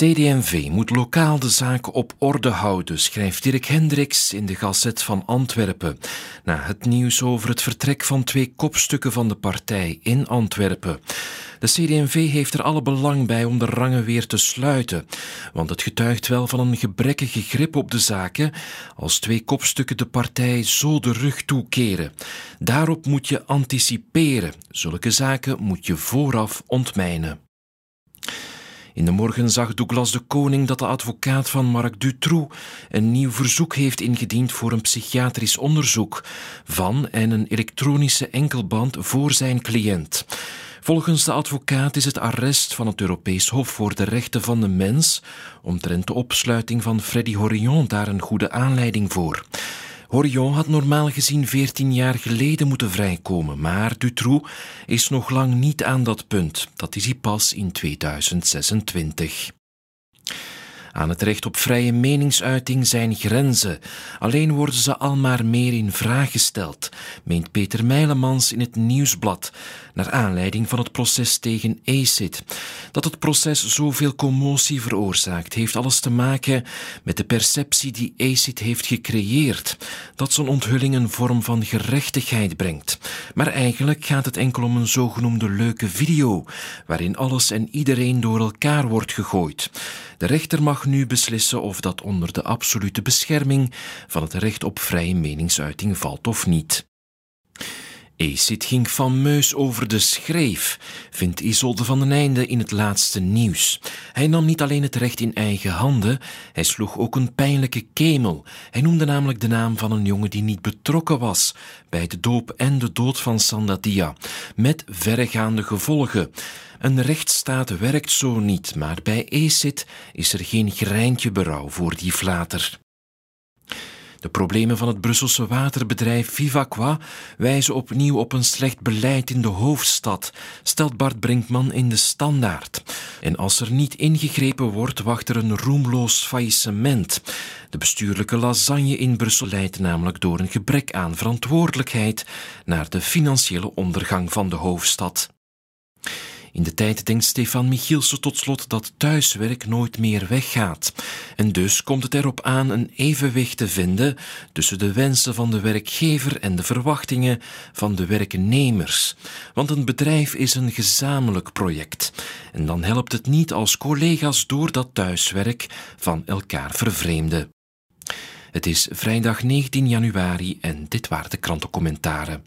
CD&V moet lokaal de zaken op orde houden, schrijft Dirk Hendricks in de Gazet van Antwerpen. Na het nieuws over het vertrek van twee kopstukken van de partij in Antwerpen. De CD&V heeft er alle belang bij om de rangen weer te sluiten, want het getuigt wel van een gebrekkige grip op de zaken als twee kopstukken de partij zo de rug toekeren. Daarop moet je anticiperen. Zulke zaken moet je vooraf ontmijnen. In de morgen zag Douglas de Koning dat de advocaat van Marc Dutroux een nieuw verzoek heeft ingediend voor een psychiatrisch onderzoek van en een elektronische enkelband voor zijn cliënt. Volgens de advocaat is het arrest van het Europees Hof voor de Rechten van de Mens omtrent de opsluiting van Freddy Horion daar een goede aanleiding voor. Horion had normaal gezien 14 jaar geleden moeten vrijkomen, maar Dutroux is nog lang niet aan dat punt. Dat is hij pas in 2026. Aan het recht op vrije meningsuiting zijn grenzen. Alleen worden ze al maar meer in vraag gesteld, meent Peter Meilemans in het Nieuwsblad, naar aanleiding van het proces tegen ACID. Dat het proces zoveel commotie veroorzaakt, heeft alles te maken met de perceptie die ACID heeft gecreëerd, dat zo'n onthulling een vorm van gerechtigheid brengt. Maar eigenlijk gaat het enkel om een zogenoemde leuke video, waarin alles en iedereen door elkaar wordt gegooid. De rechter mag nu beslissen of dat onder de absolute bescherming van het recht op vrije meningsuiting valt of niet. Acid ging fameus over de schreef, vindt Isolde van den Einde in het laatste nieuws. Hij nam niet alleen het recht in eigen handen, hij sloeg ook een pijnlijke kemel. Hij noemde namelijk de naam van een jongen die niet betrokken was bij de doop en de dood van Sandatia, met verregaande gevolgen. Een rechtsstaat werkt zo niet, maar bij ECIT is er geen greintje berouw voor die flater. De problemen van het Brusselse waterbedrijf Vivaqua wijzen opnieuw op een slecht beleid in de hoofdstad, stelt Bart Brinkman in de Standaard. En als er niet ingegrepen wordt, wacht er een roemloos faillissement. De bestuurlijke lasagne in Brussel leidt namelijk door een gebrek aan verantwoordelijkheid naar de financiële ondergang van de hoofdstad. In de tijd denkt Stefan Michielsen tot slot dat thuiswerk nooit meer weggaat. En dus komt het erop aan een evenwicht te vinden tussen de wensen van de werkgever en de verwachtingen van de werknemers. Want een bedrijf is een gezamenlijk project. En dan helpt het niet als collega's door dat thuiswerk van elkaar vervreemden. Het is vrijdag 19 januari en dit waren de krantencommentaren.